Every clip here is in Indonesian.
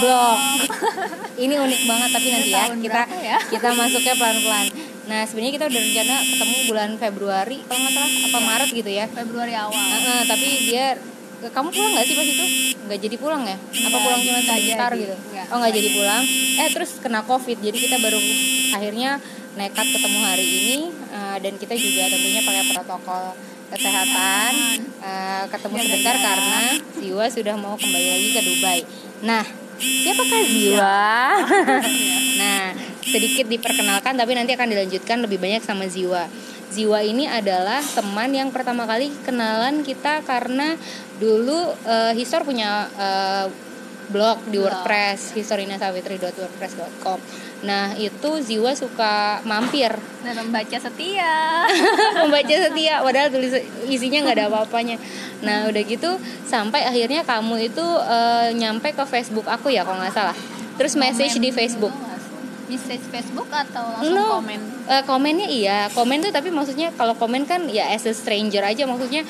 blog. Ini unik banget tapi nanti ya kita ya? kita masuknya pelan-pelan. Nah sebenarnya kita udah rencana ketemu bulan Februari kalau nggak salah apa Maret gitu ya. Februari awal Heeh, tapi dia kamu pulang nggak sih pas itu? Nggak jadi pulang ya? Apa pulang cuma sebentar gitu? Oh nggak jadi pulang. Eh terus kena covid, jadi kita baru akhirnya nekat ketemu hari ini eh, dan kita juga tentunya pakai protokol kesehatan eh, ketemu Jaga sebentar jarak. karena Ziwa sudah mau kembali lagi ke Dubai. Nah siapakah Ziwa? nah sedikit diperkenalkan tapi nanti akan dilanjutkan lebih banyak sama Ziwa. Ziwa ini adalah teman yang pertama kali kenalan kita karena dulu eh, Histor punya eh, blog di Blog. WordPress historinasavitri.wordpress.com. Nah itu Ziwa suka mampir. Dan membaca setia. Membaca setia padahal tulis isinya nggak ada apa-apanya. Nah udah gitu sampai akhirnya kamu itu eh, nyampe ke Facebook aku ya kalau nggak salah. Terus message di Facebook. Message Facebook atau langsung No. komen? Eh, komennya iya. Komen tuh tapi maksudnya kalau komen kan ya as a stranger aja. Maksudnya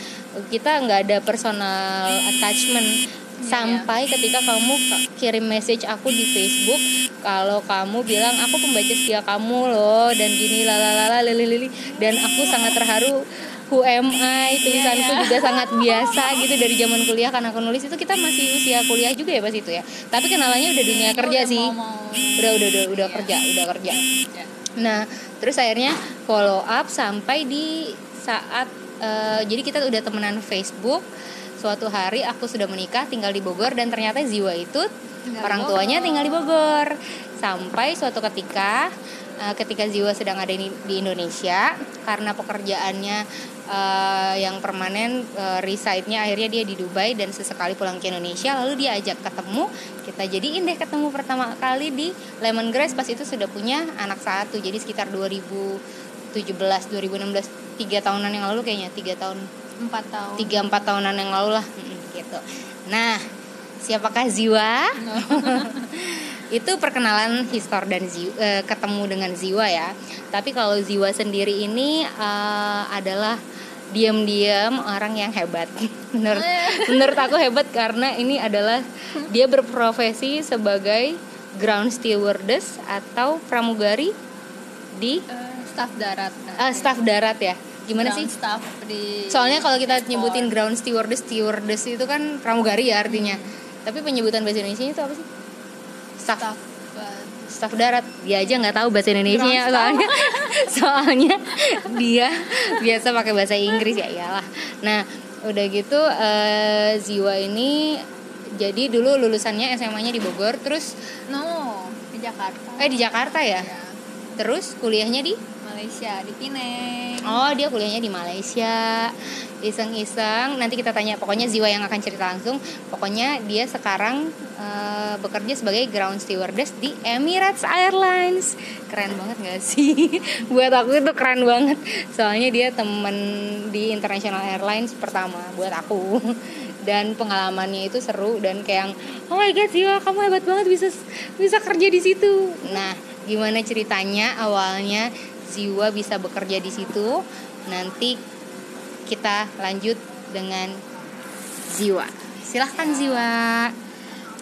kita nggak ada personal attachment sampai ketika kamu ka- kirim message aku di Facebook kalau kamu bilang aku pembaca setia kamu loh dan gini lalalala lili lili dan aku sangat terharu who am I tulisanku Iya, iya. juga sangat biasa gitu dari zaman kuliah karena aku nulis itu kita masih usia kuliah juga ya pas itu ya tapi kenalannya udah dunia kerja Udah sih mau- mau- udah udah udah udah kerja udah kerja Ya. Nah, terus akhirnya follow up sampai di saat eh, jadi kita udah temenan Facebook. Suatu hari aku sudah menikah, tinggal di Bogor dan ternyata Ziwa itu Tinggal orang Bogor. tuanya tinggal di Bogor. Sampai suatu ketika eh, ketika Ziwa sedang ada di, di Indonesia karena pekerjaannya eh, yang permanen eh, reside-nya akhirnya dia di Dubai dan sesekali pulang ke Indonesia lalu dia ajak ketemu kita jadiin deh ketemu pertama kali di Lemongrass pas itu sudah punya anak satu jadi sekitar 2017 2016 tiga tahunan yang lalu kayaknya tiga tahun empat tahun. Tiga empat tahunan yang lalu lah. Gitu. Nah siapakah Ziwa? Itu perkenalan Histor dan Ziwa, eh, ketemu dengan Ziwa ya. Tapi kalau Ziwa sendiri ini eh, adalah diam-diam orang yang hebat. Menurut menurut aku hebat karena ini adalah dia berprofesi sebagai ground stewardess atau pramugari di Eh, staff darat. ah, staf darat ya gimana sih staff di Soalnya kalau kita nyebutin ground stewardess, stewardess itu kan pramugari ya artinya. Tapi penyebutan bahasa Indonesia itu apa sih? Staff staff eh, staff darat. Dia aja nggak tahu bahasa Indonesia soalnya soalnya dia biasa pakai bahasa Inggris ya iyalah. Nah, udah gitu eh, Ziwa ini jadi dulu lulusannya SMA-nya di Bogor, terus no di Jakarta eh di Jakarta ya. Ya, Terus kuliahnya di Malaysia di Penang. Oh dia kuliahnya di Malaysia. Iseng-iseng. Nanti kita tanya Pokoknya Ziwa yang akan cerita langsung. Pokoknya dia sekarang eh, Bekerja sebagai ground stewardess Di Emirates Airlines. Keren banget gak sih? Buat aku itu keren banget. Soalnya dia temen di International Airlines pertama Buat aku. Dan pengalamannya itu seru dan kayak yang, oh my god Ziwa kamu hebat banget bisa bisa kerja di situ. Nah gimana ceritanya? Awalnya Ziwa bisa bekerja di situ nanti kita lanjut dengan Ziwa silahkan Ziwa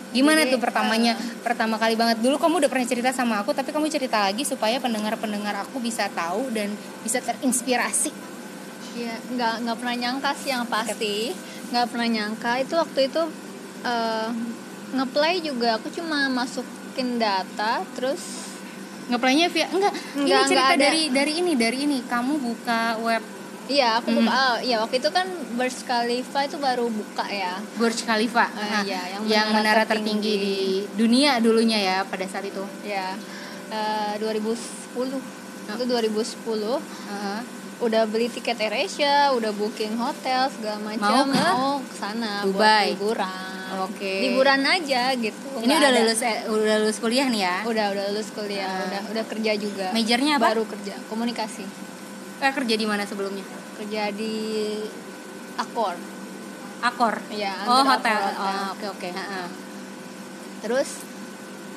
gimana Jadi, tuh pertamanya? pertama kali banget. Dulu kamu udah pernah cerita sama aku tapi kamu cerita lagi supaya pendengar-pendengar aku bisa tahu dan bisa terinspirasi. Iya, nggak nggak pernah nyangka sih yang pasti, nggak pernah nyangka. Itu waktu itu eh, ngeplay juga. Aku cuma masukin data, terus ngeplaynya via enggak, ini Enggak, cerita enggak ada. dari dari ini dari ini. Kamu buka web. Iya aku buka, ah, iya waktu itu kan Burj Khalifa itu baru buka ya, Burj Khalifa. Eh, Nah, iya, yang yang menara menara tertinggi. tertinggi. di dunia dulunya ya pada saat itu. Ya eh, 2010 itu 2010 Heeh. Udah beli tiket AirAsia, udah booking hotel segala Mau macam, ke? mau ke sana buat liburan, Oke. liburan aja gitu. ini nggak udah ada- lulus eh, udah lulus kuliah nih ya udah udah lulus kuliah Ah. udah udah kerja juga Majornya apa? baru kerja komunikasi eh, kerja di mana sebelumnya kerja di Akor Akor ya oh hotel oh oke oke Heeh. terus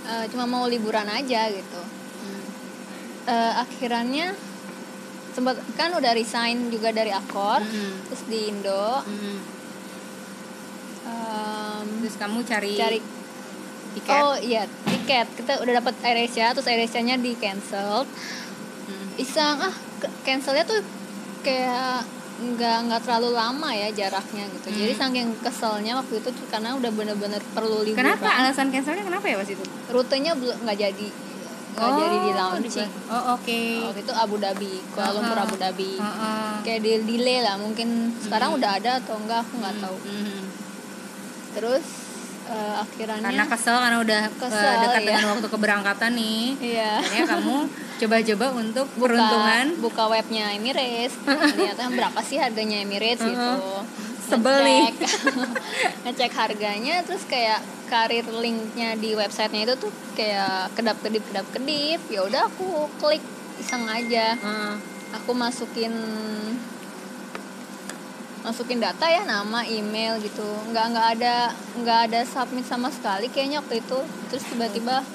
eh, cuma mau liburan aja gitu Hmm. Eh, akhirannya sempat kan udah resign juga dari Akor Mm-mm. terus di Indo. Mm-mm. em, terus kamu cari cari tiket? Oh iya tiket. Kita udah dapat AirAsia terus AirAsia-nya di cancel. Hmm. iseng ah cancelnya tuh kayak nggak nggak terlalu lama ya jaraknya gitu. Hmm. jadi saking keselnya waktu itu tuh karena udah bener-bener perlu liburan kenapa? Alasan cancelnya kenapa ya pas itu? Rutenya belum nggak jadi nggak jadi di launching. diba- oh oke. Waktu itu Abu Dhabi Kuala Lumpur Abu Dhabi. Heeh. kayak di delay lah mungkin sekarang udah ada atau enggak aku nggak tahu. Mhm. terus eh, akhirnya karena kesel karena udah eh, Kesel, dekat iya. dengan waktu keberangkatan nih. Iya. Akhirnya kamu coba-coba untuk buka, peruntungan. buka webnya Emirates. Ternyata berapa sih harganya Emirates gitu Sebel nih. ngecek harganya terus kayak karir linknya di websitenya itu tuh kayak kedap kedip kedap kedip ya udah aku klik iseng aja Heeh. aku masukin masukin data ya nama email gitu nggak nggak ada nggak ada submit sama sekali kayaknya waktu itu terus tiba-tiba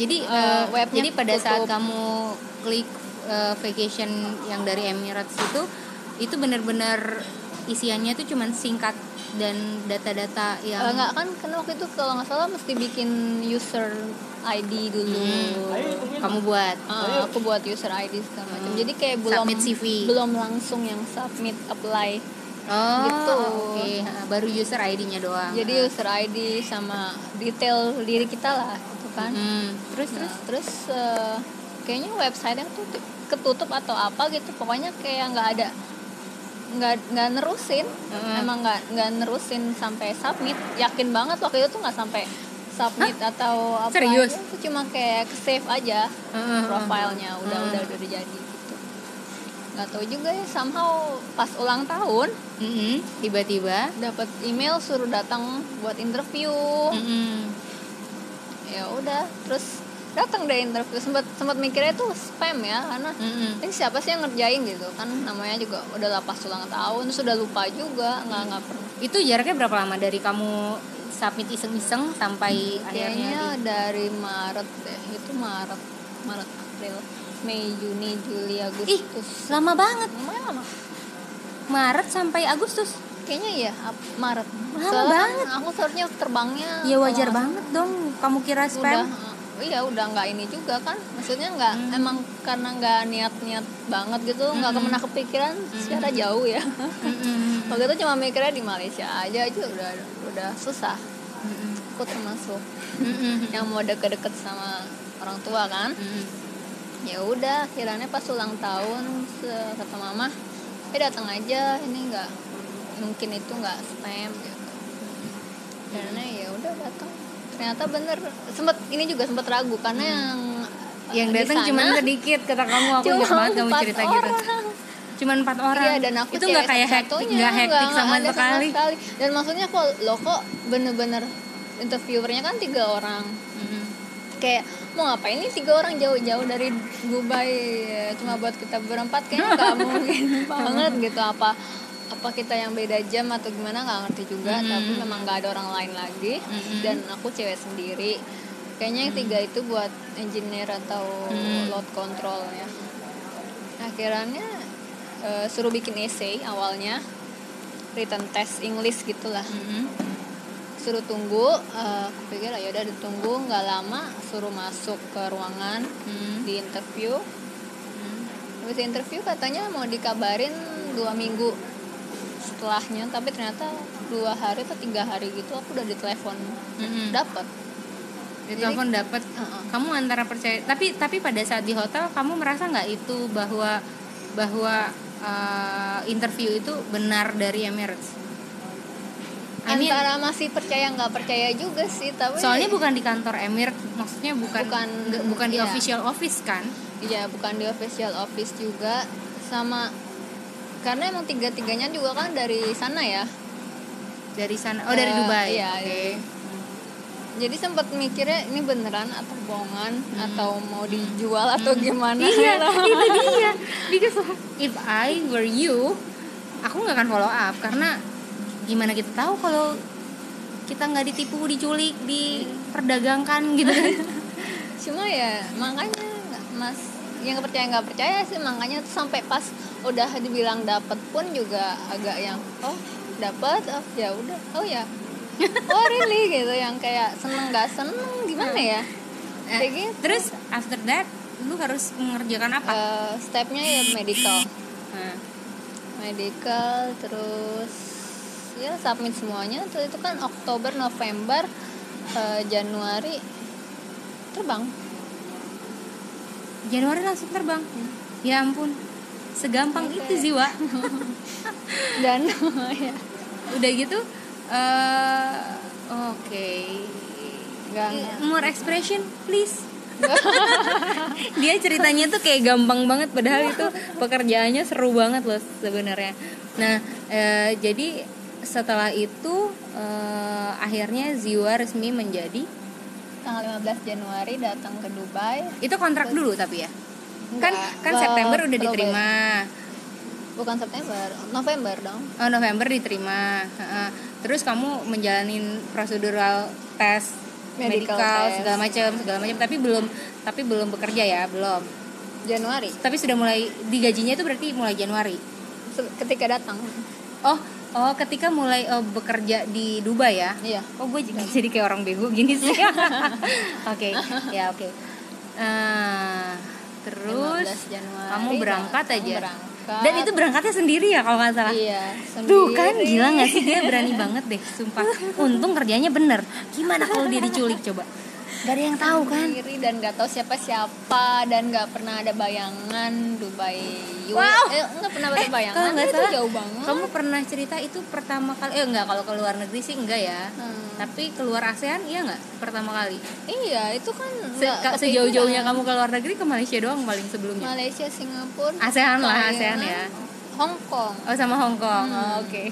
jadi eh, webnya jadi pada saat tutup. kamu klik eh, vacation yang dari Emirates itu itu benar-benar isiannya tuh cuman singkat dan data-data yang Eh, nggak kan karena waktu itu kalau nggak salah mesti bikin user ID dulu. Kamu buat. Ah, aku buat user ID segala macam. Jadi kayak belum Submit CV. belum langsung yang submit apply oh Gitu. oke. Ha, baru user ID-nya doang. Jadi user ID sama detail diri kita lah gitu kan. Hmm, terus Nah, terus terus eh, kayaknya website yang tuh ketutup atau apa gitu. Pokoknya kayak nggak ada nggak nggak nerusin Heeh. emang nggak nggak nerusin sampai submit yakin banget waktu itu tuh nggak sampai submit atau apa Serius? aja. itu cuma kayak save aja Heeh, profilnya udah Heeh. udah udah jadi gitu nggak tahu juga ya somehow pas ulang tahun tiba-tiba dapat email suruh datang buat interview Mm-mm. ya udah terus datang deh interview sempat sempat mikirnya tuh spam ya karena Mm-mm. ini siapa sih yang ngerjain gitu kan. Namanya juga udah lepas ulang tahun sudah lupa juga nggak nggak pernah. Itu jaraknya berapa lama dari kamu submit iseng-iseng sampai akhirnya kayaknya di- dari Maret deh. Itu Maret Maret April Mei Juni Juli ih Agustus. lama banget. Lumayan lama. Maret sampai Agustus? Kayaknya ya Maret. Lama Soalnya kan banget. aku seharusnya terbangnya ya wajar banget dong. Kamu kira udah spam iya udah nggak ini juga kan maksudnya nggak Hmm. emang karena nggak niat-niat banget gitu nggak Hmm. pernah kepikiran secara jauh ya Mm-mm. waktu itu cuma mikirnya di Malaysia aja aja udah udah susah Mm-mm. aku termasuk Mm-mm. yang mau deket-deket sama orang tua kan Mm-mm. ya udah akhirnya pas ulang tahun kata mama eh datang aja ini nggak mungkin itu nggak spam gitu karena ya udah datang ternyata bener. Sempet ini juga sempet ragu karena yang yang di datang cuma sedikit kata kamu aku cuma ingat banget kamu cerita gitu. cuman empat orang. Iya dan aku itu nggak kayak hektik nggak hektik nggak sama ada sekali. dan maksudnya kok lo kok bener-bener interviewernya kan tiga orang. Mm-mm. kayak mau ngapain nih tiga orang? Jauh-jauh dari Dubai ya, cuma buat kita berempat kayaknya nggak mungkin. banget gitu apa apa kita yang beda jam atau gimana nggak ngerti juga Mm. tapi memang nggak ada orang lain lagi Mm-mm. dan aku cewek sendiri kayaknya yang tiga itu buat engineer atau Mm. load control ya akhirnya eh, suruh bikin essay awalnya written test English gitulah Mm-mm. suruh tunggu eh, aku pikir ya udah ditunggu nggak lama suruh masuk ke ruangan Mm. di interview Mm. habis interview katanya mau dikabarin dua minggu setelahnya tapi ternyata dua hari atau tiga hari gitu aku udah ditelepon Mm-mm. dapet di telepon dapat Heeh. kamu antara percaya tapi tapi pada saat di hotel kamu merasa nggak itu bahwa bahwa eh, interview itu benar dari Emirates I mean, antara masih percaya nggak percaya juga sih tapi soalnya bukan di kantor Emirates maksudnya bukan Bukan, bukan di iya. official office kan Iya bukan di official office juga sama karena emang tiga tiganya juga kan dari sana ya? Dari sana. Oh dari Eh, Dubai. iya, oke. iya. jadi sempat mikirnya ini beneran atau bohongan? Atau mau dijual atau gimana? Hmm. iya itu dia. Because if I were you aku nggak akan follow up. Karena gimana kita tahu kalau kita nggak ditipu diculik diperdagangkan gitu kan? Cuma ya makanya mas yang percaya nggak percaya sih makanya tuh sampai pas udah dibilang dapet pun juga agak yang oh dapat oh ya udah. Oh ya. Oh really? Gitu yang kayak seneng nggak seneng gimana ya? Eh, kayak gitu. terus after that lu harus mengerjakan apa? Eh, stepnya ya medical. Nah, medical terus ya submit semuanya terus itu kan Oktober November eh, Januari terbang Januari langsung terbang. Ya ampun. Segampang Oke. itu Ziwa dan ya. Udah gitu eh oke. Nggak more expression please. Dia ceritanya tuh kayak gampang banget padahal itu pekerjaannya seru banget loh sebenarnya. Nah eh, jadi setelah itu eh, akhirnya Ziwa resmi menjadi tanggal 15 Januari datang ke Dubai. Itu kontrak dulu tapi ya? Kan Enggak, kan eh, September udah diterima. bukan September November dong. Oh November diterima. Terus kamu menjalanin prosedural tes Medical medical test. segala macam segala macam tapi belum tapi belum bekerja ya? Belum. Januari. Tapi sudah mulai digajinya itu berarti mulai Januari? Ketika datang. Oh oh ketika mulai oh, bekerja di Dubai ya? Iya. Oh gue juga jadi kayak orang bego gini sih. Oke ya oke. Ah, terus 15 Januari. kamu berangkat aja? berangkat. dan itu berangkatnya sendiri ya kalau nggak salah? Iya Tuh kan sendiri. gila gak sih? Dia berani banget deh sumpah. Untung kerjanya bener. Gimana kalau dia diculik coba Gak ada yang tahu kan? sendiri dan nggak tahu siapa siapa dan nggak pernah ada bayangan Dubai Wow. eh nggak pernah ada Eh, bayangan. kalau nggak itu salah, jauh banget. Kamu pernah cerita itu pertama kali? Eh enggak kalau ke luar negeri sih enggak ya. Hmm. Tapi keluar ASEAN iya nggak pertama kali? Iya itu kan Se nggak. Sejauh-jauhnya kamu ke luar negeri ke Malaysia doang paling sebelumnya? Malaysia Singapura ASEAN lah ASEAN ya. Hong Kong. Oh sama Hong Kong. Hmm. Oh, Oke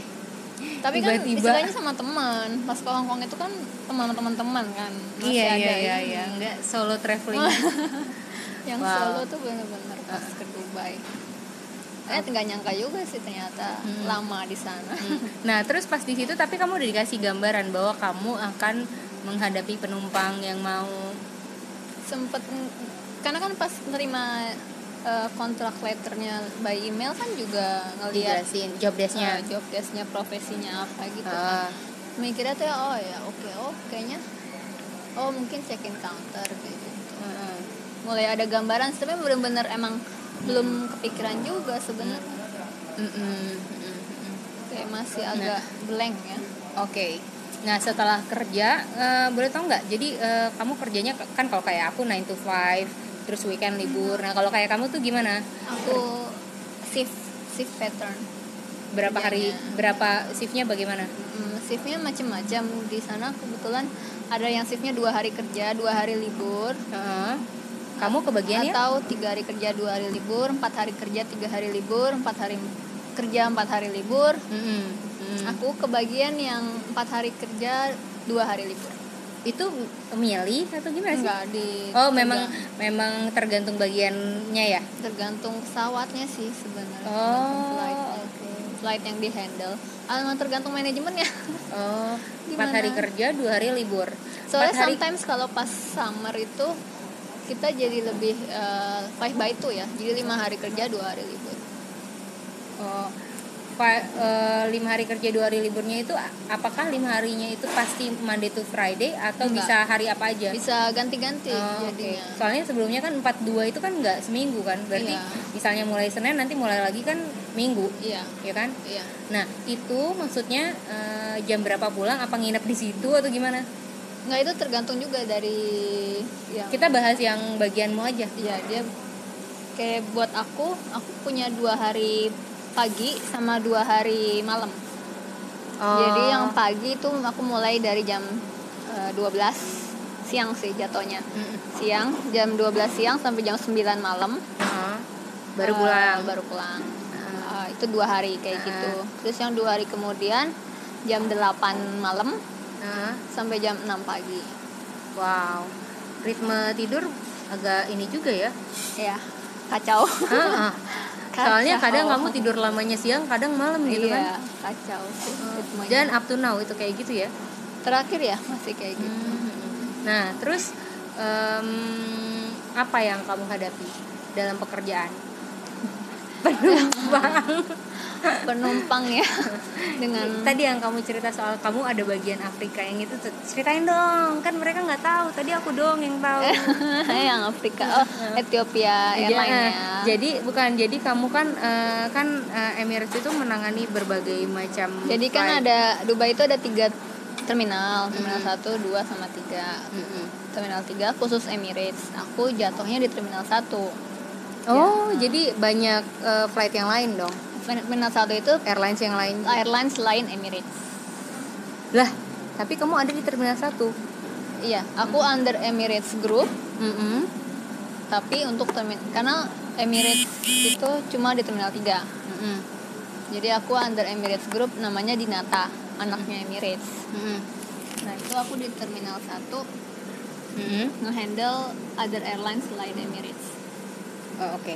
tapi kan Tiba-tiba- istilahnya sama teman. Pas ke Hong Kong itu kan teman-teman teman kan. Masih Iya ada iya iya iya. Enggak solo traveling. Yang Wow. solo tuh bener-bener pas ke Dubai. Eh nggak nyangka juga sih ternyata Hmm. lama di sana. Nah, terus pas di situ tapi kamu udah dikasih gambaran bahwa kamu akan menghadapi penumpang yang mau sempet karena kan pas nerima kontrak letternya by email kan juga ngeliat dijelasin job desk-nya. eh, job desknya profesinya apa gitu Ah, kan mikirnya tuh oh ya oke oh kayaknya oh mungkin check in counter gitu heeh. mulai ada gambaran sebenarnya bener-bener emang belum kepikiran juga sebenarnya Mm-mm, mm-mm, mm-mm. kayak masih agak blank ya Oke. Nah, setelah kerja eh, boleh tau nggak? Jadi eh, kamu kerjanya kan kalau kayak aku 9 to 5, terus weekend libur. Nah, kalau kayak kamu tuh gimana? aku shift shift pattern Berapa hari Kerjanya. berapa shiftnya bagaimana? Hmm, shiftnya macam-macam di sana kebetulan ada yang shiftnya dua hari kerja dua hari libur Heeh. Kamu kebagian ya? atau tiga hari kerja dua hari libur empat hari kerja tiga hari libur empat hari kerja empat hari libur mm. aku kebagian yang empat hari kerja dua hari libur Itu milih atau gimana sih? enggak di Oh, memang terga- memang tergantung bagiannya ya. tergantung pesawatnya sih sebenarnya Oh, tergantung flightnya oke. flight yang di handle ah, tergantung manajemennya Oh, empat hari kerja, dua hari libur. soalnya hari, sometimes kalau pas summer itu kita jadi lebih eh, five by two ya jadi lima hari kerja dua hari libur oh, pa- eh, lima hari kerja, dua hari liburnya itu apakah lima harinya itu pasti Monday to Friday atau Enggak. bisa hari apa aja? bisa ganti-ganti Oh, jadinya Soalnya sebelumnya kan 42 itu kan nggak seminggu kan, berarti Iya. misalnya mulai Senin nanti mulai lagi kan Minggu, iya ya kan? iya Nah itu maksudnya eh, jam berapa pulang? Apa nginep di situ atau gimana? nggak itu tergantung juga dari yang Kita bahas yang bagianmu aja. Iya dia kayak buat aku aku punya dua hari pagi sama dua hari malam Oh. jadi yang pagi itu aku mulai dari jam eh, 12 siang sih jatuhnya Mm-mm. siang jam 12 siang sampai jam 9 malam Heeh. baru pulang. baru pulang Heeh. Eh, itu dua hari kayak Ah. gitu terus yang dua hari kemudian jam 8 malam Heeh. sampai jam 6 pagi Wow, ritme tidur agak ini juga ya. ya kacau. Soalnya kadang kamu tidur lamanya siang, kadang malam gitu iya kan. kacau sih ritmenya. Dan up to now itu kayak gitu ya. terakhir ya masih kayak gitu Hmm. Nah, terus em, apa yang kamu hadapi dalam pekerjaan? Penumpang. Penumpang ya. Dengan tadi yang kamu cerita soal kamu ada bagian Afrika yang itu ceritain dong. Kan mereka nggak tahu. Tadi aku dong yang tahu. Yang Afrika. Oh Ethiopia Airlines ya jadi bukan. Jadi kamu kan eh, kan eh, Emirates itu menangani berbagai macam jadi kan flight. ada Dubai itu ada tiga terminal. Terminal satu dua sama tiga. Mm-mm. terminal tiga khusus Emirates. Aku jatuhnya di terminal satu oh jadi banyak eh, flight yang lain dong? Terminal satu itu airlines yang lain. Airlines lain Emirates. Lah tapi kamu ada di terminal satu? Iya aku under Emirates Group. Mm-mm. tapi untuk terminal karena Emirates itu cuma di terminal 3 Mm-mm. jadi aku under Emirates Group namanya Dinata anaknya Emirates. Mm-mm. nah itu aku di terminal 1 Mm-mm. ngehandle other airlines selain Emirates oh oke.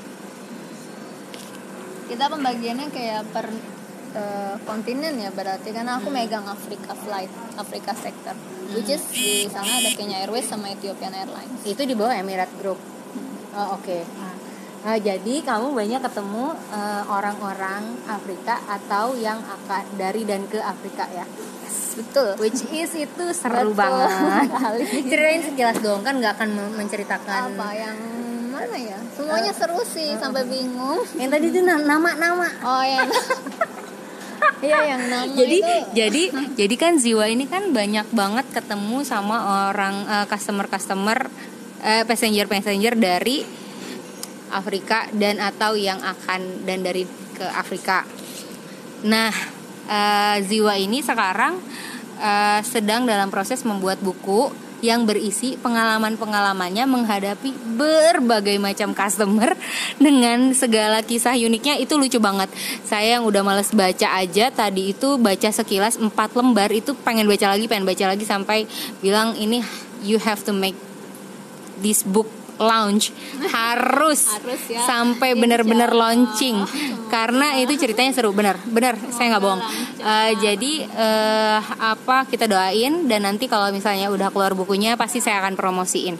Kita pembagiannya kayak per eh, kontinen ya berarti karena aku megang Afrika flight Afrika sector which is di sana ada Kenya Airways sama Ethiopian Airlines. Itu di bawah Emirates Group. Oh oke. Nah, jadi kamu banyak ketemu eh, orang-orang Afrika atau yang akan dari dan ke Afrika ya? Betul. Which is itu seru Betul banget. ceritain sejelas dong kan nggak akan men- menceritakan apa yang mana ya? Semuanya seru sih sampai bingung. Yang tadi itu na- nama-nama. Oh yang Iya yang nama jadi itu. jadi jadi kan Ziwa ini kan banyak banget ketemu sama orang customer customer passenger passenger dari Afrika dan atau yang akan dan dari ke Afrika. Nah, eh, Ziwa ini sekarang eh, sedang dalam proses membuat buku yang berisi pengalaman-pengalamannya menghadapi berbagai macam customer dengan segala kisah uniknya itu lucu banget. Saya yang udah males baca aja tadi itu baca sekilas empat lembar itu pengen baca lagi, pengen baca lagi sampai bilang ini you have to make this book launch harus, Harus ya. sampai Insya bener-bener Allah. launching. Karena itu ceritanya seru. Bener bener. Saya nggak bohong. Eh, jadi eh, apa kita doain. Dan nanti kalau misalnya udah keluar bukunya pasti saya akan promosiin.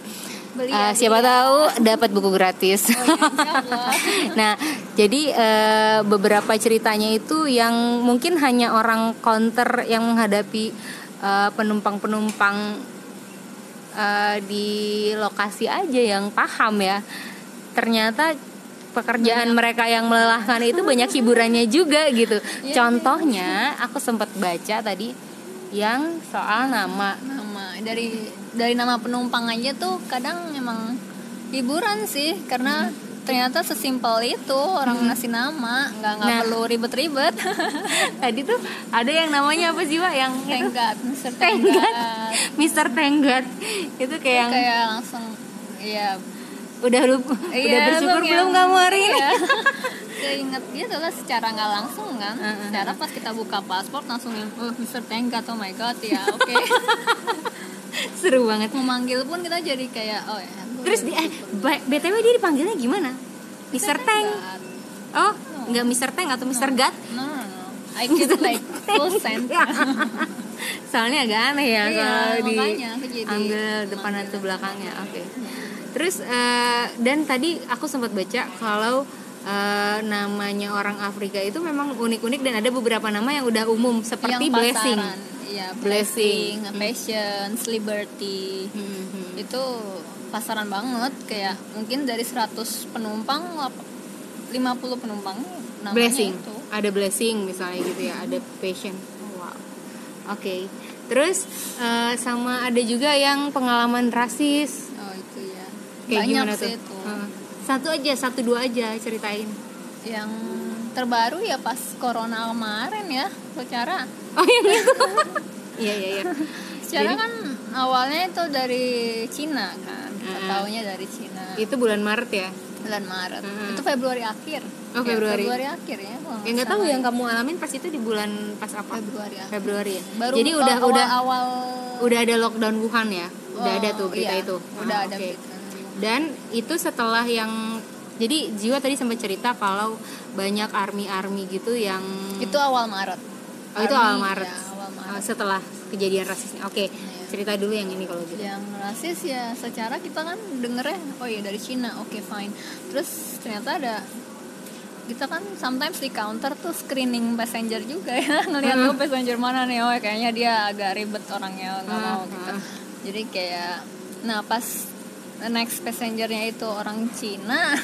Beli ya, siapa ya. tahu dapat buku gratis. Oh, ya, nah jadi eh, beberapa ceritanya itu yang mungkin hanya orang counter yang menghadapi penumpang-penumpang eh, di lokasi aja yang paham ya. Ternyata pekerjaan mereka yang melelahkan itu banyak hiburannya juga gitu. Iya, contohnya aku sempat baca tadi yang soal nama. Nama dari dari nama penumpang aja tuh kadang emang hiburan sih karena ternyata sesimpel itu orang ngasih nama nggak nggak Nah. perlu ribet-ribet. Tadi tuh ada yang namanya apa sih Wak? Yang tenggat Mister Tenggat. Mister Tenggat. Itu kayak yang kayak langsung ya udah lu iya, udah bersyukur lu belum yang- kamu hari ini? Iya. keinget gitu lah secara nggak langsung kan Heeh. secara pas kita buka paspor langsung yang oh Mister Tenggat oh my god. Ya oke. Seru banget. Mau manggil pun kita jadi kayak oh ya terus di, eh btw dia dipanggilnya gimana Mister Teng Tenggat. oh nggak Mister Teng atau Mister Gat no no no I keep like full soalnya agak aneh ya Iya, kalau di ambil depan atau belakangnya oke terus eh, dan tadi aku sempat baca kalau eh, namanya orang Afrika itu memang unik-unik dan ada beberapa nama yang udah umum seperti yang blessing. Iya, Blessing. blessing, passion, liberty. Mhm. Itu pasaran banget. Kayak mungkin dari 100 penumpang lap- 50 penumpang namanya blessing. itu. ada blessing misalnya gitu ya ada passion. Oh, wow. Oke. Terus eh, sama ada juga yang pengalaman rasis. Oh, itu ya. kayak Banyak gimana sih tuh? itu. Heeh. satu aja satu dua aja ceritain. Yang terbaru ya pas corona kemarin ya, secara oh yang itu iya iya iya. Secara Jadi- kan awalnya itu dari Cina kan. Heeh. Taunya dari Cina. itu bulan Maret ya bulan Maret. Mm-mm. Itu Februari akhir. Oh, Ya, Februari. Februari akhir ya. yang nggak tahu yang ya. kamu alamin pas itu di bulan pas apa Februari akhir. Februari ya Baru jadi udah awal, udah awal udah ada lockdown Wuhan ya udah Oh, ada tuh berita iya, itu Udah Ah, ada berita. dan itu setelah yang jadi Jiwa tadi sempat cerita kalau banyak army army gitu yang Itu awal Maret. oh itu awal Maret ya, awal Maret. Oh, setelah kejadian rasisnya oke cerita dulu yang ini kalau gitu. Yang rasis ya secara kita kan dengernya oh ya dari Cina, oke fine. Terus ternyata ada kita kan sometimes di counter tuh screening passenger juga ya ngelihat tuh passenger mana nih oh kayaknya dia agak ribet orangnya nggak mau gitu. Jadi kayak nah pas next passengernya itu orang Cina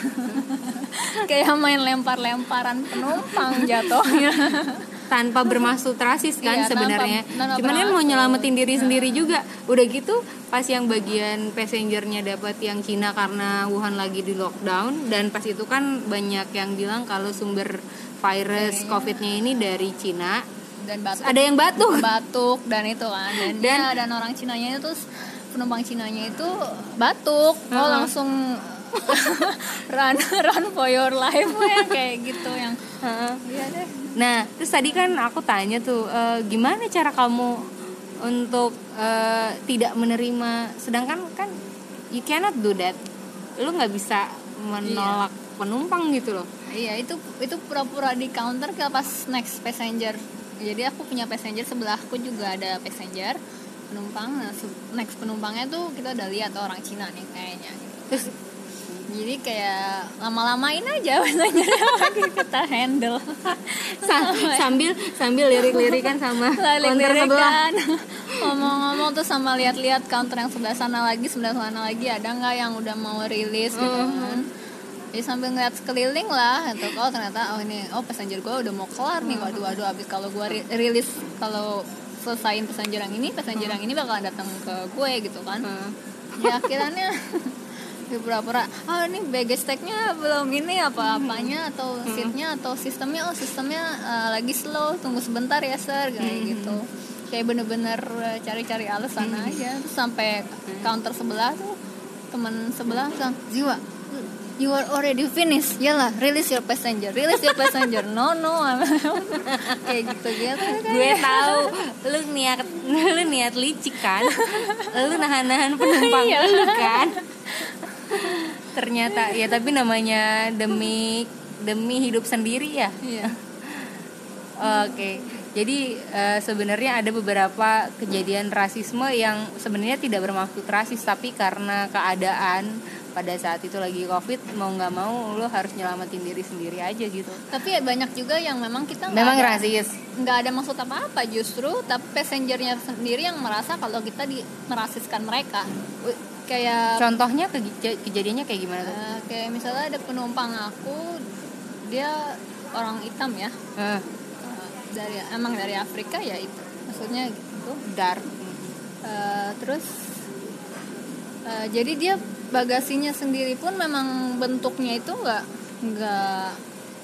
kayak main lempar-lemparan penumpang jatuhnya tanpa bermaksud rasis kan Iya, sebenarnya. tanpa cuman kan mau nyelamatin diri sendiri juga. Udah gitu pas yang bagian passengernya dapat yang Cina karena Wuhan lagi di lockdown dan pas itu kan banyak yang bilang kalau sumber virus COVID-nya ini dari Cina. Dan batuk. Ada yang batuk. Batuk dan itu kan. Dan, Dan- dan orang Cinanya itu penumpang Cinanya itu batuk. Oh Heeh. langsung run run for your life ya kayak gitu yang iya deh. Nah, terus tadi kan aku tanya tuh, e, gimana cara kamu untuk e, tidak menerima, sedangkan kan you cannot do that, lu nggak bisa menolak penumpang gitu loh. iya itu itu pura-pura di counter ke pas next passenger. Jadi aku punya passenger sebelahku juga ada passenger penumpang. Nah, next penumpangnya tuh kita udah lihat orang Cina nih kayaknya. Gitu. Terus jadi kayak lama-lamain aja lagi kita handle. Sa- sambil sambil lirik-lirikan sama counter sebelah. ngomong-ngomong tuh sama lihat-lihat counter yang sebelah sana lagi sebelah sana lagi ada nggak yang udah mau rilis gitu kan? Jadi sambil ngeliat sekeliling lah gitu. Oh ternyata oh ini oh passenger gue udah mau kelar nih waduh waduh abis kalau gue ri- rilis kalau selesaiin passenger yang ini passenger yang ini bakal datang ke gue gitu kan? Ya akhirnya ya pura-pura. Oh ini baggage tag-nya belum ini apa-apanya atau seatnya atau sistemnya? Oh sistemnya eh, lagi slow tunggu sebentar ya sir kayak gitu. Kayak bener-bener eh, cari-cari alasan aja. Terus sampai counter sebelah tuh teman sebelah bilang Ziwa you are already finished. Yalah release your passenger release your passenger. No no kayak gitu gitu. Gue tahu lu niat lu niat licik kan, lu nahan-nahan penumpang Iya. lu kan. Ternyata ya tapi namanya demi demi hidup sendiri ya. iya Oke, jadi eh, sebenarnya ada beberapa kejadian rasisme yang sebenarnya tidak bermaksud rasis, tapi karena keadaan pada saat itu lagi covid mau nggak mau lo harus nyelamatin diri sendiri aja gitu. tapi ya banyak juga yang memang kita Memang ada- rasis. nggak ada maksud apa-apa justru tapi passengernya sendiri yang merasa kalau kita di merasiskan mereka kayak Contohnya keja- kejadiannya kayak gimana tuh? eh, kayak misalnya ada penumpang aku dia orang hitam ya Eh, eh, dari emang dari Afrika ya itu maksudnya gitu dark. Eh, terus eh, jadi dia bagasinya sendiri pun memang bentuknya itu nggak nggak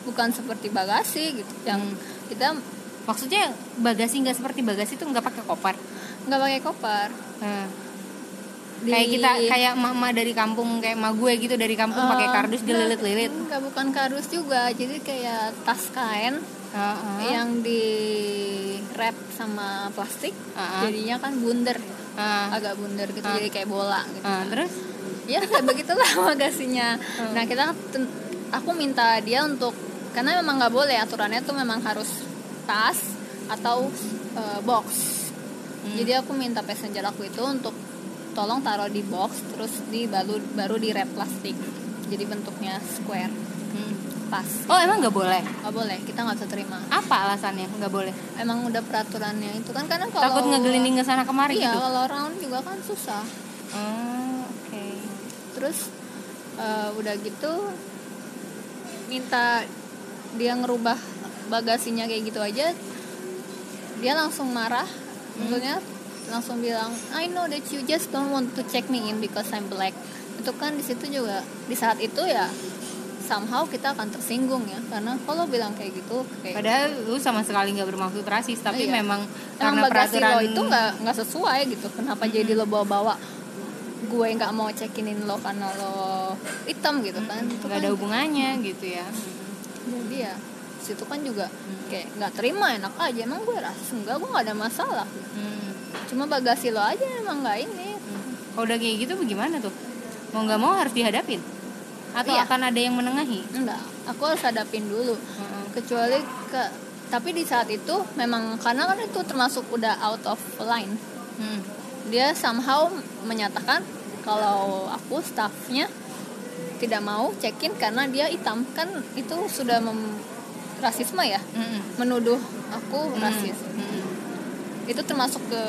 bukan seperti bagasi gitu yang Hmm. kita Maksudnya bagasi nggak seperti bagasi tuh nggak pakai koper. nggak pakai koper Eh, Di- Kayak kita kayak mama dari kampung kayak ma gue gitu dari kampung pakai Eh, kardus dililit-lilit. Enggak bukan kardus juga, jadi kayak tas kain Heeh. yang di wrap sama plastik, Heeh. jadinya kan bundar, Heeh. agak bundar gitu, Ah. jadi kayak bola gitu. Eh, terus Ya kayak begitulah bagasinya. Nah kita aku minta dia untuk karena memang nggak boleh aturannya tuh memang harus tas atau eh, box. Jadi aku minta passenger aku itu untuk tolong taruh di box terus di baru baru di wrap plastik. Jadi bentuknya square Hmm. pas. Oh emang nggak boleh? Nggak boleh, kita nggak bisa terima. Apa alasannya nggak boleh? Emang udah peraturannya itu kan karena kalau Takut ngegelinding ke sana kemari Iya, gitu. kalau round juga kan susah. Oh, Oke. terus eh, udah gitu minta dia ngerubah bagasinya kayak gitu aja dia langsung marah maksudnya langsung bilang I know that you just don't want to check me in because I'm black. Itu kan di situ juga di saat itu ya somehow kita akan tersinggung ya. Karena kalau bilang kayak gitu kayak Padahal lu sama sekali nggak bermaksud rasis, tapi Iya. memang emang karena bagasi peraturan lo itu nggak nggak sesuai gitu. Kenapa jadi lo bawa-bawa gue nggak mau cekinin lo karena lo hitam gitu kan? Nggak kan ada hubungannya gitu ya. jadi ya situ kan juga kayak nggak terima enak aja emang gue rasis enggak gue nggak ada masalah Hmm. cuma bagasi lo aja emang nggak ini Kalau udah kayak gitu bagaimana tuh? Mau nggak mau harus dihadapin? Atau Iya. akan ada yang menengahi? enggak aku harus hadapin dulu Heeh. kecuali ke tapi di saat itu memang karena kan itu termasuk udah out of line Hmm. dia somehow menyatakan kalau aku staffnya tidak mau check in karena dia hitam kan itu sudah mem- rasisme ya Mm-mm. menuduh aku rasis Mm-mm. itu termasuk ke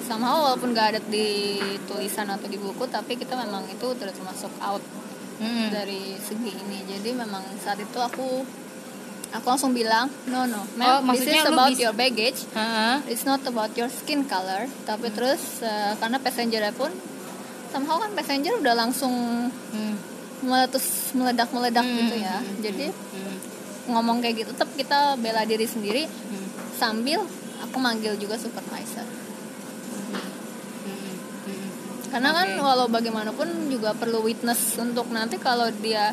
sama walaupun gak ada di tulisan atau di buku tapi kita memang itu udah termasuk out Mm-mm. dari segi ini jadi memang saat itu aku aku langsung bilang no no Oh, ma'am this maksudnya is about your baggage Ha-ha. it's not about your skin color tapi terus eh, karena passenger pun somehow kan passenger udah langsung Mm. meletus meledak meledak Hmm, gitu ya hmm, jadi Mm. Ngomong kayak gitu tetap kita bela diri sendiri Mm. sambil aku manggil juga supervisor. Karena kan Oke. walau bagaimanapun juga perlu witness untuk nanti kalau dia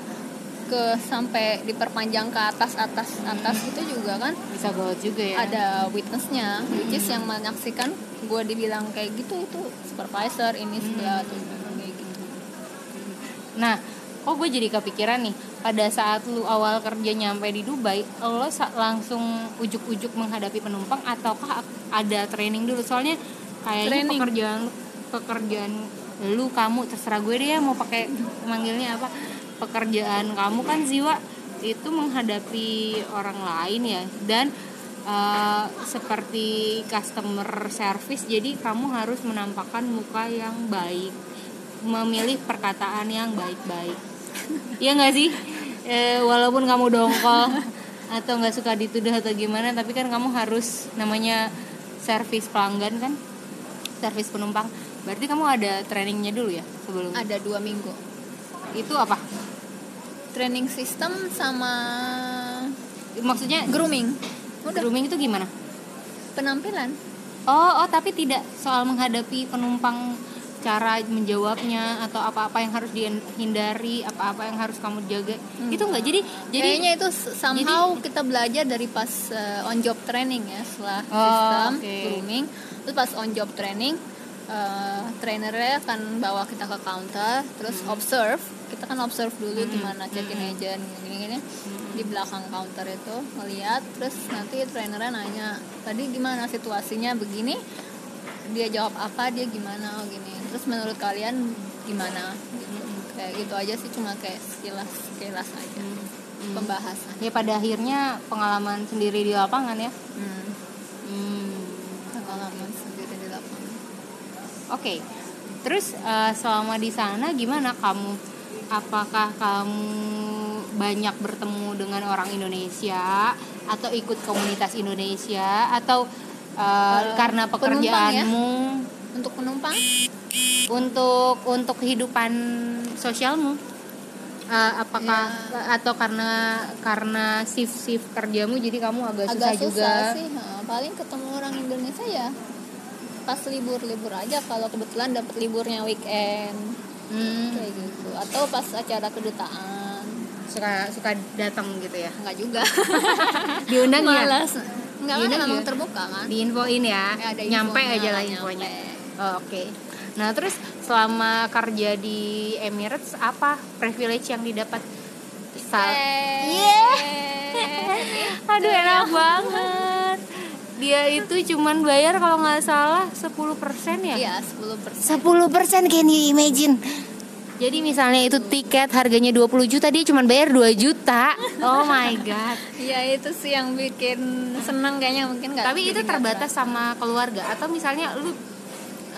ke sampai diperpanjang ke atas atas atas itu juga kan bisa gawat juga ya. ada witnessnya which is yang menyaksikan gue dibilang kayak gitu itu supervisor ini sebelah tuh kayak gitu. Nah, kok gue jadi kepikiran nih, pada saat lu awal kerja nyampe di Dubai, lo langsung ujuk-ujuk menghadapi penumpang ataukah ada training dulu? Soalnya kayaknya Training. pekerjaan pekerjaan lu kamu terserah gue deh ya mau pakai manggilnya apa pekerjaan kamu kan Ziwa itu menghadapi orang lain ya dan eh, seperti customer service jadi kamu harus menampakkan muka yang baik memilih perkataan yang baik-baik Iya nggak sih Eh, walaupun kamu dongkol atau nggak suka dituduh atau gimana tapi kan kamu harus namanya servis pelanggan kan? Servis penumpang. Berarti kamu ada trainingnya dulu ya sebelum ada dua minggu. Itu apa? Training system sama maksudnya grooming. Udah. Grooming itu gimana? Penampilan. Oh oh tapi tidak soal menghadapi penumpang cara menjawabnya atau apa-apa yang harus dihindari apa-apa yang harus kamu jaga. Itu enggak jadi jadi kayaknya itu somehow kita belajar dari pas uh, on job training ya setelah Oh, sistem oke. grooming. Terus pas on job training uh, trainernya akan bawa kita ke counter terus Hmm. observe. Kita kan observe dulu gimana check in agent gini gini Hmm. di belakang counter itu ngeliat terus nanti trainernya nanya tadi gimana situasinya? Begini? Dia jawab apa? Dia gimana? Oh gini terus menurut kalian gimana gitu. kayak gitu aja sih cuma kayak sekilas sekilas aja Hmm. pembahasan ya pada akhirnya pengalaman sendiri di lapangan ya hmm. Hmm. pengalaman sendiri di lapangan Oke, terus eh, selama di sana gimana kamu? Apakah kamu banyak bertemu dengan orang Indonesia atau ikut komunitas Indonesia atau eh, Eh, karena penumpang pekerjaanmu untuk penumpang untuk untuk kehidupan sosialmu? Eh, apakah atau karena karena shift shift kerjamu jadi kamu agak, susah, agak susah juga? sih ha. paling ketemu orang Indonesia ya pas libur libur aja kalau kebetulan dapat liburnya weekend Hmm, kayak gitu atau pas acara kedutaan suka suka datang gitu ya? enggak juga Diundang ya? malas enggak kan memang ya? terbuka kan diinfoin ya, Ya, ada nyampe infonya, aja lah nyampe. Oh, oke. Nah terus selama kerja di Emirates apa privilege yang didapat? Sal yeah. aduh enak banget. Dia itu cuman bayar kalau nggak salah 10% ya? Iya 10 persen. 10% can you imagine? Jadi misalnya itu tiket harganya 20 juta dia cuma bayar 2 juta. Oh my god. Iya itu sih yang bikin seneng kayaknya mungkin nggak Tapi itu terbatas. sama keluarga atau misalnya lu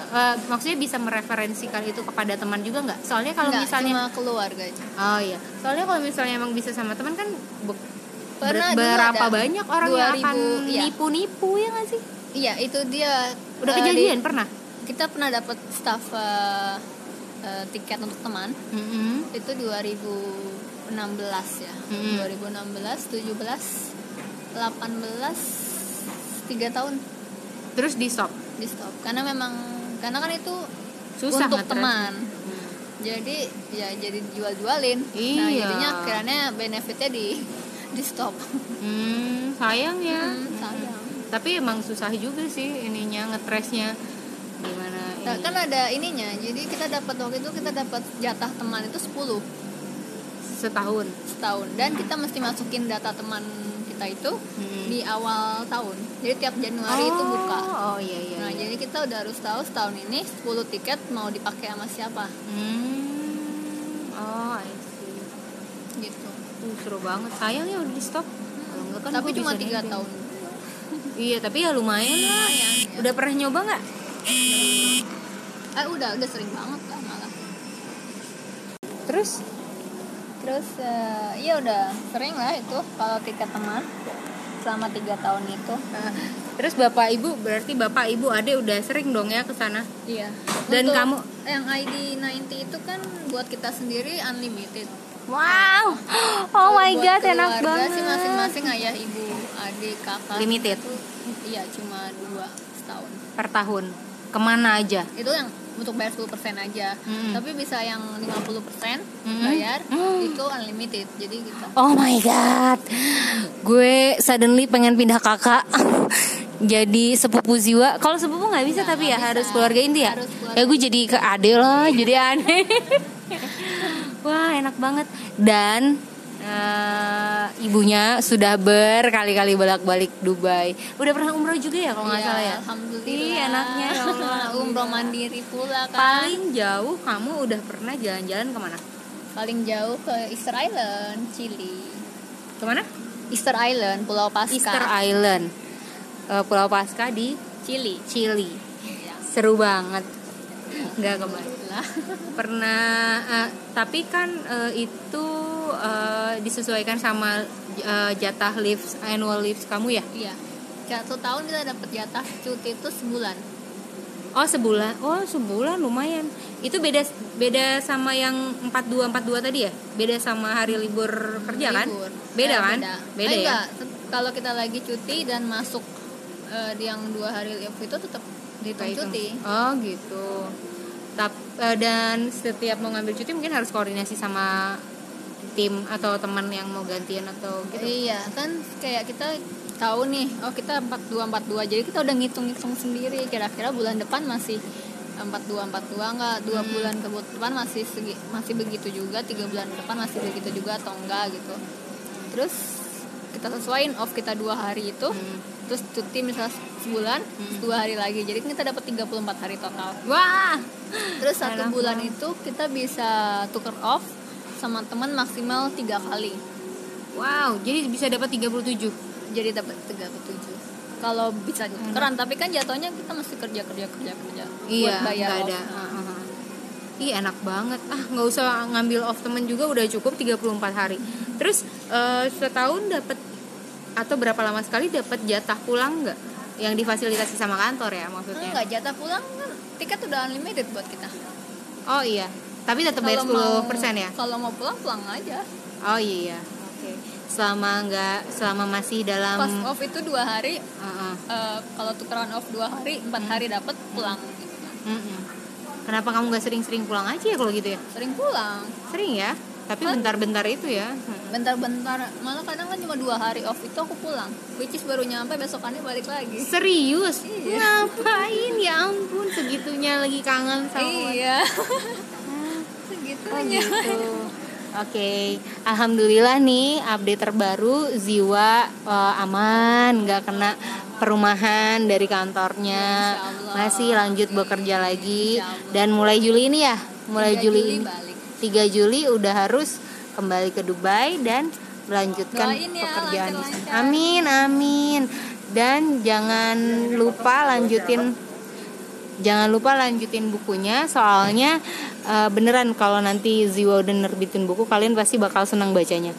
eh, maksudnya bisa mereferensikan itu kepada teman juga nggak? Soalnya kalau Nggak, misalnya cuma keluarga aja oh iya, soalnya kalau misalnya emang bisa sama teman kan be- Pernah berapa ada banyak orang yang 2000, akan iya. nipu-nipu ya nggak sih? iya itu dia Udah eh, kejadian di- pernah? kita pernah dapat staff eh, eh, tiket untuk teman Mm-mm. itu 2016 ya Mm-mm. 2016 17 18 tiga tahun Terus di stop. di stop karena memang karena kan itu Susah untuk teman Hmm. jadi ya jadi jual-jualin nah Iya. jadinya akhirnya benefitnya di di stop Hmm, sayang ya. Hmm, sayang. Tapi emang susah juga sih ininya ngetresnya gimana Nah, ini. kan ada ininya jadi kita dapat waktu itu kita dapat jatah teman itu 10 setahun. setahun dan kita mesti masukin data teman kita itu Hmm. di awal tahun jadi tiap Januari itu buka Oh iya iya. nah iya. jadi kita udah harus tahu setahun ini 10 tiket mau dipakai sama siapa Hmm. Oh, I see. gitu uh, seru banget sayang ya udah di stop Kalau enggak kan tapi cuma tiga tahun iya tapi ya lumayan lah Lumayan, ya. udah pernah nyoba nggak eh udah udah sering banget lah malah terus terus eh, iya udah sering lah itu kalau tiket teman selama tiga tahun itu. Uh, terus bapak ibu berarti bapak ibu ade udah sering dong ya ke sana? Iya. Dan Untuk kamu- yang ID 90 itu kan buat kita sendiri unlimited. Wow! Oh my god enak banget sih masing-masing ayah ibu adik kakak. Limited. itu iya cuma dua setahun. Per tahun? Ke mana aja? Itu yang untuk bayar 10% aja Mm-mm. tapi bisa yang 50% Mm-mm. bayar Mm. itu unlimited jadi kita Oh my god, gue suddenly pengen pindah kakak jadi sepupu Ziwa. Kalau sepupu nggak bisa tapi ya nggak harus bisa. keluarga inti ya. Harus keluarga Ya gue jadi ke ade lah, jadi aneh. Wah enak banget dan eh, ibunya sudah berkali-kali bolak-balik Dubai. Udah pernah umroh juga ya kalau nggak Iya, salah ya. alhamdulillah Ih, enaknya ya Allah. umroh mandiri pula kan Paling jauh kamu udah pernah jalan-jalan ke mana? paling jauh ke Easter Island Chili Ke mana? Easter Island Pulau Pasca Easter Island, Eh, Pulau Pasca di Chili Chili. ya. seru banget nggak lah pernah eh, tapi kan eh, itu eh, disesuaikan sama eh, jatah leaves annual leaves kamu ya? Iya. Satu tahun kita dapat jatah cuti itu sebulan. Oh sebulan? Oh sebulan lumayan. Itu beda beda sama yang 42 42 tadi ya? Beda sama hari libur kerja kan? Libur. beda Eh, kan? beda, Eh, ya? enggak. Kalau kita lagi cuti dan masuk di yang dua hari off itu tetap dihitung cuti. oh gitu. Tap, dan setiap mau ngambil cuti mungkin harus koordinasi sama tim atau teman yang mau gantian atau gitu? Iya kan kayak kita tahu nih oh kita 42 42 jadi kita udah ngitung-ngitung sendiri kira-kira bulan depan masih 42 42 enggak dua Hmm. bulan ke depan masih segi, masih begitu juga tiga bulan ke depan masih begitu juga atau enggak gitu. Terus kita sesuaiin off kita dua hari itu Hmm. terus cuti misalnya sebulan terus dua hari lagi. Jadi kan kita dapat 34 hari total. Wah! Terus satu bulan itu kita bisa tuker off sama teman maksimal tiga kali. Wow jadi bisa dapat 37 jadi dapat 37 kalau bisa tukeran tapi kan jatuhnya kita mesti kerja kerja kerja kerja iya buat bayar nggak ada. Heeh. Ih enak banget. Ah nggak usah ngambil off temen juga udah cukup 34 hari. Terus eh, setahun dapat atau berapa lama sekali dapat jatah pulang nggak? Yang difasilitasi sama kantor ya maksudnya? Enggak jatah pulang kan tiket udah unlimited buat kita. Oh iya tapi tetap bayar 10% ya? kalau mau pulang pulang aja. Oh iya. Oke. Selama nggak selama masih dalam pas off itu dua hari. Heeh. eh, kalau tukeran off dua hari empat Hmm. hari dapat pulang. Gitu. Mm-mm. kenapa kamu nggak sering-sering pulang aja ya kalau gitu ya? Sering pulang. Sering ya? Tapi bentar-bentar itu ya. Bentar-bentar. Malah kadang kan cuma dua hari off itu aku pulang. Which is baru nyampe besokannya balik lagi. Serius? Iya. Ngapain? Ya ampun segitunya lagi kangen sama iya Oh gitu. Oke, alhamdulillah nih update terbaru Ziwa eh, aman, nggak kena perumahan dari kantornya, masih lanjut bekerja lagi dan mulai Juli ini ya, mulai 3 Juli, Juli ini balik. 3 Juli udah harus kembali ke Dubai dan melanjutkan Doain ya, pekerjaan lancar-lancar. Amin, amin. Dan jangan lupa lanjutin jangan lupa lanjutin bukunya soalnya eh, beneran kalau nanti Ziwa udah nerbitin buku kalian pasti bakal senang bacanya.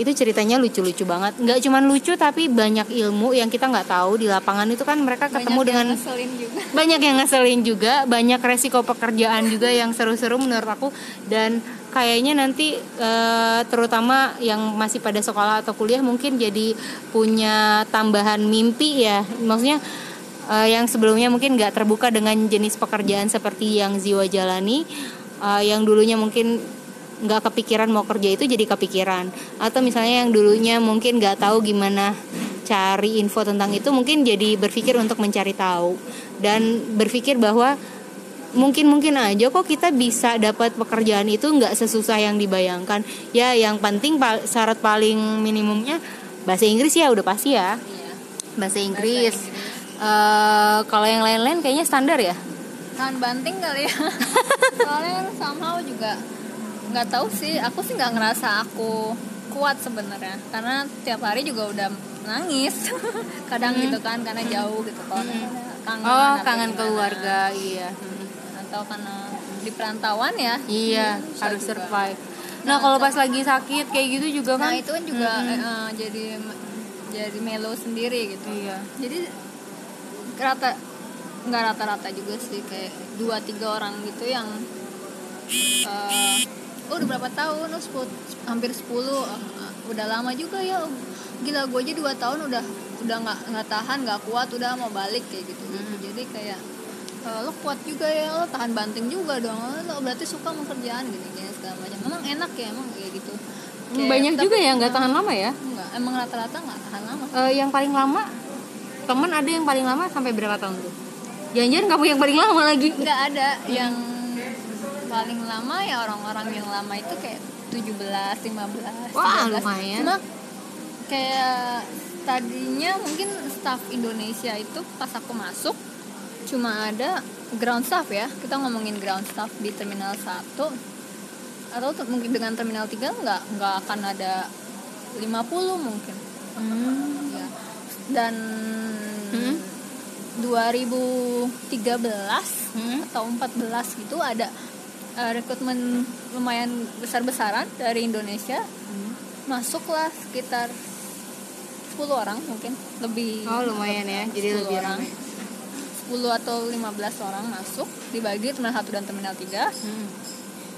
Itu ceritanya lucu-lucu banget. Nggak cuman lucu tapi banyak ilmu yang kita nggak tahu di lapangan itu kan mereka ketemu Banyak yang dengan ngeselin juga. Banyak yang ngeselin juga banyak resiko pekerjaan juga yang seru-seru menurut aku. Dan kayaknya nanti eh, terutama yang masih pada sekolah atau kuliah mungkin jadi punya tambahan mimpi ya. Maksudnya eh, yang sebelumnya mungkin nggak terbuka dengan jenis pekerjaan seperti yang Ziwa jalani eh, yang dulunya mungkin nggak kepikiran mau kerja itu jadi kepikiran. Atau misalnya yang dulunya mungkin nggak tahu gimana cari info tentang itu mungkin jadi berpikir untuk mencari tahu. Dan berpikir bahwa mungkin mungkin aja kok kita bisa dapat pekerjaan itu nggak sesusah yang dibayangkan. Ya yang penting syarat paling minimumnya bahasa Inggris ya udah pasti ya. Iya. Bahasa Inggris. Eh, kalau yang lain-lain kayaknya standar ya tahan banting kali ya. Soalnya kan somehow juga nggak tahu sih. Aku sih nggak ngerasa aku kuat sebenarnya. Karena tiap hari juga udah nangis. Kadang Hmm. gitu kan karena jauh gitu kalau kangen oh kangen keluarga iya. Hmm. atau karena di perantauan ya. Iya Susah harus juga. survive. Nah kalau pas lagi sakit kayak gitu juga nah kan itu kan juga Mm-mm. eh, eh, jadi jadi melo sendiri gitu. Iya. Jadi rata nggak rata-rata juga sih kayak dua tiga orang gitu yang eh oh, udah berapa tahun oh, sepuluh- hampir 10 eh, udah lama juga ya gila gue aja dua tahun udah udah nggak nggak tahan nggak kuat udah mau balik kayak gitu gitu. Jadi kayak eh, lo kuat juga ya lo tahan banting juga dong lo berarti suka sama kerjaan gini gini segala macam. Emang enak ya emang kayak gitu. Kayak, banyak tapi- juga ya nggak tahan lama ya? Enggak, emang rata-rata nggak tahan lama. Eh, yang paling lama temen ada yang paling lama sampai berapa tahun tuh jangan-jangan kamu yang paling lama lagi nggak ada yang paling lama ya orang-orang yang lama itu kayak 17, 15, Wah, 13. lumayan. Cuma kayak tadinya mungkin staff Indonesia itu pas aku masuk cuma ada ground staff ya. Kita ngomongin ground staff di terminal 1 atau mungkin dengan terminal 3 nggak nggak akan ada 50 mungkin. Hmm. Ya. Dan. 2013 Hmm. atau 14 gitu ada uh, rekrutmen lumayan besar-besaran dari Indonesia Hmm. masuklah sekitar 10 orang mungkin lebih oh lumayan ya jadi 10 lebih orang ramai 10 atau 15 orang masuk dibagi terminal 1 dan terminal 3 Hmm.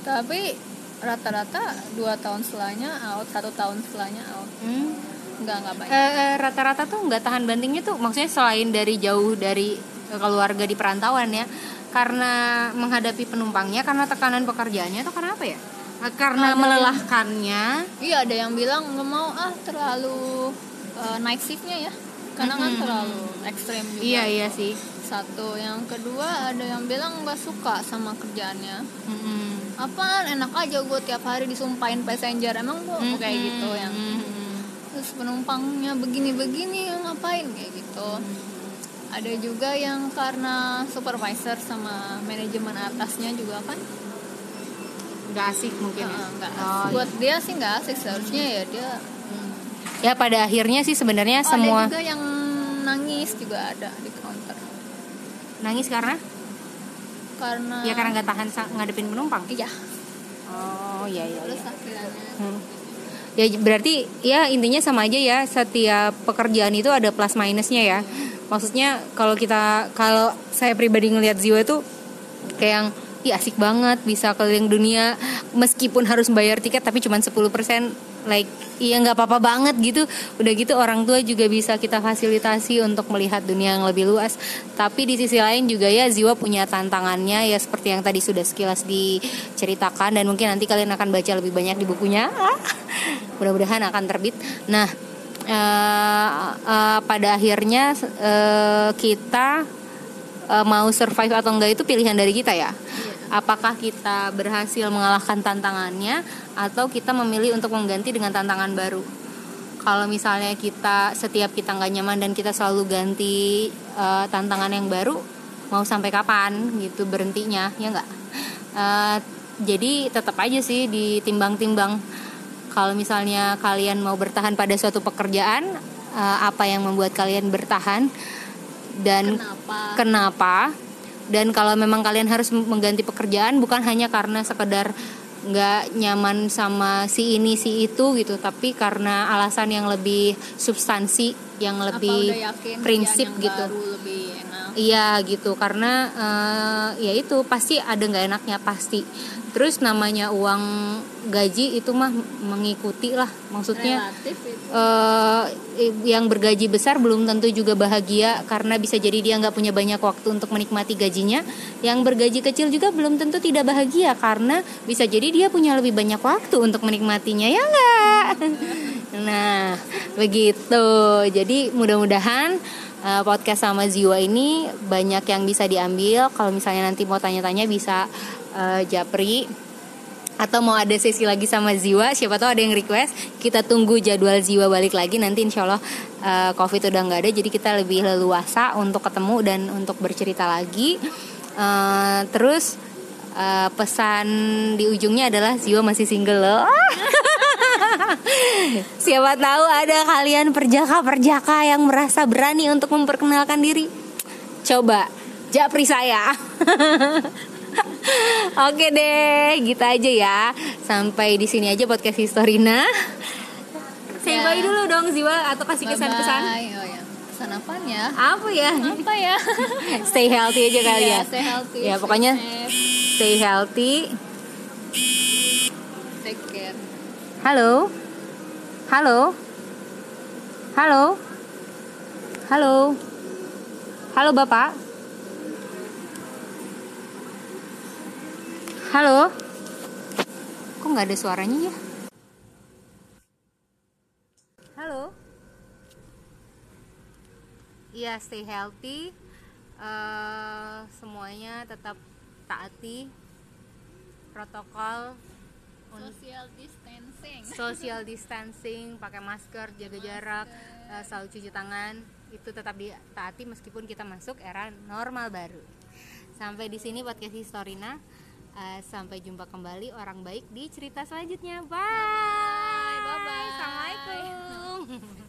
tapi rata-rata dua tahun setelahnya out satu tahun setelahnya out Hmm. Nggak nggak banyak. Eh, eh, rata-rata tuh nggak tahan bantingnya tuh maksudnya selain dari jauh dari keluarga di perantauan ya karena menghadapi penumpangnya karena tekanan pekerjaannya atau karena apa ya? Eh, karena Ada yang- melelahkannya. Iya ada yang bilang nggak mau ah terlalu uh, night shiftnya ya. Karena kan Mm-mm. terlalu ekstrim juga. Iya iya sih. Satu. Yang kedua ada yang bilang nggak suka sama kerjaannya. Mm-mm. apaan? Enak aja gue tiap hari disumpahin passenger. Emang gue mau kayak gitu yang Mm-mm. Terus penumpangnya begini-begini ngapain? Kayak gitu. Ada juga yang karena supervisor sama manajemen atasnya juga kan? Nggak asik mungkin ya? Nggak Oh, asik. buat dia sih nggak asik seharusnya ya dia ya pada akhirnya sih sebenarnya oh, semua ada juga yang nangis juga ada di counter. Nangis karena? Karena ya karena nggak tahan ngadepin penumpang? Iya. Oh iya iya, terus iya. akhirnya Hmm. Ya berarti ya intinya sama aja ya setiap pekerjaan itu ada plus minusnya ya. Maksudnya kalau kita kalau saya pribadi ngelihat Ziwa itu kayak yang Ih asik banget bisa keliling dunia meskipun harus bayar tiket tapi cuma 10% like iya nggak apa-apa banget gitu. Udah gitu orang tua juga bisa kita fasilitasi untuk melihat dunia yang lebih luas. Tapi di sisi lain juga ya Ziwa punya tantangannya ya seperti yang tadi sudah sekilas diceritakan. Dan mungkin nanti kalian akan baca lebih banyak di bukunya. Mudah-mudahan akan terbit. Nah eh, eh, pada akhirnya eh, kita eh, mau survive atau enggak itu pilihan dari kita ya apakah kita berhasil mengalahkan tantangannya atau kita memilih untuk mengganti dengan tantangan baru? Kalau misalnya kita setiap kita nggak nyaman dan kita selalu ganti eh, tantangan yang baru mau sampai kapan gitu berhentinya ya nggak? Eh, jadi tetap aja sih ditimbang-timbang. Kalau misalnya kalian mau bertahan pada suatu pekerjaan eh, apa yang membuat kalian bertahan? Dan kenapa? kenapa dan kalau memang kalian harus mengganti pekerjaan bukan hanya karena sekedar nggak nyaman sama si ini si itu gitu tapi karena alasan yang lebih substansi yang lebih yakin prinsip yang gitu. baru lebih Iya gitu karena eh, ya itu pasti ada nggak enaknya pasti. Terus namanya uang gaji itu mah mengikuti lah maksudnya eh, yang bergaji besar belum tentu juga bahagia karena bisa jadi dia nggak punya banyak waktu untuk menikmati gajinya. Yang bergaji kecil juga belum tentu tidak bahagia karena bisa jadi dia punya lebih banyak waktu untuk menikmatinya ya nggak. Nah begitu. Jadi mudah-mudahan eh, podcast sama Ziwa ini banyak yang bisa diambil. Kalau misalnya nanti mau tanya-tanya bisa eh, japri atau mau ada sesi lagi sama Ziwa siapa tahu ada yang request kita tunggu jadwal Ziwa balik lagi nanti insya Allah eh, covid udah nggak ada jadi kita lebih leluasa untuk ketemu dan untuk bercerita lagi Eh, terus Eh, pesan di ujungnya adalah Ziwa masih single loh. Siapa tahu ada kalian perjaka-perjaka yang merasa berani untuk memperkenalkan diri. Coba japri saya. Oke deh, gitu aja ya. Sampai di sini aja podcast Historina. Say Ya. bye dulu dong Ziwa atau kasih kesan-kesan. Oh ya. Pesan apaan ya? Apa ya? Apa ya? Stay healthy aja kali ya. Ya, stay healthy. Ya, stay pokoknya- safe, Stay healthy. Halo. Halo. Halo. Halo. Halo Bapak. Halo. Kok nggak ada suaranya ya? Halo. Iya, stay healthy. Eh, semuanya tetap taati protokol Social distancing. Social distancing, pakai masker, jaga jarak, eh, selalu cuci tangan, itu tetap ditaati meskipun kita masuk era normal baru. Sampai di sini podcast Historina. Eh, sampai jumpa kembali orang baik di cerita selanjutnya. Bye. Bye-bye. Assalamualaikum.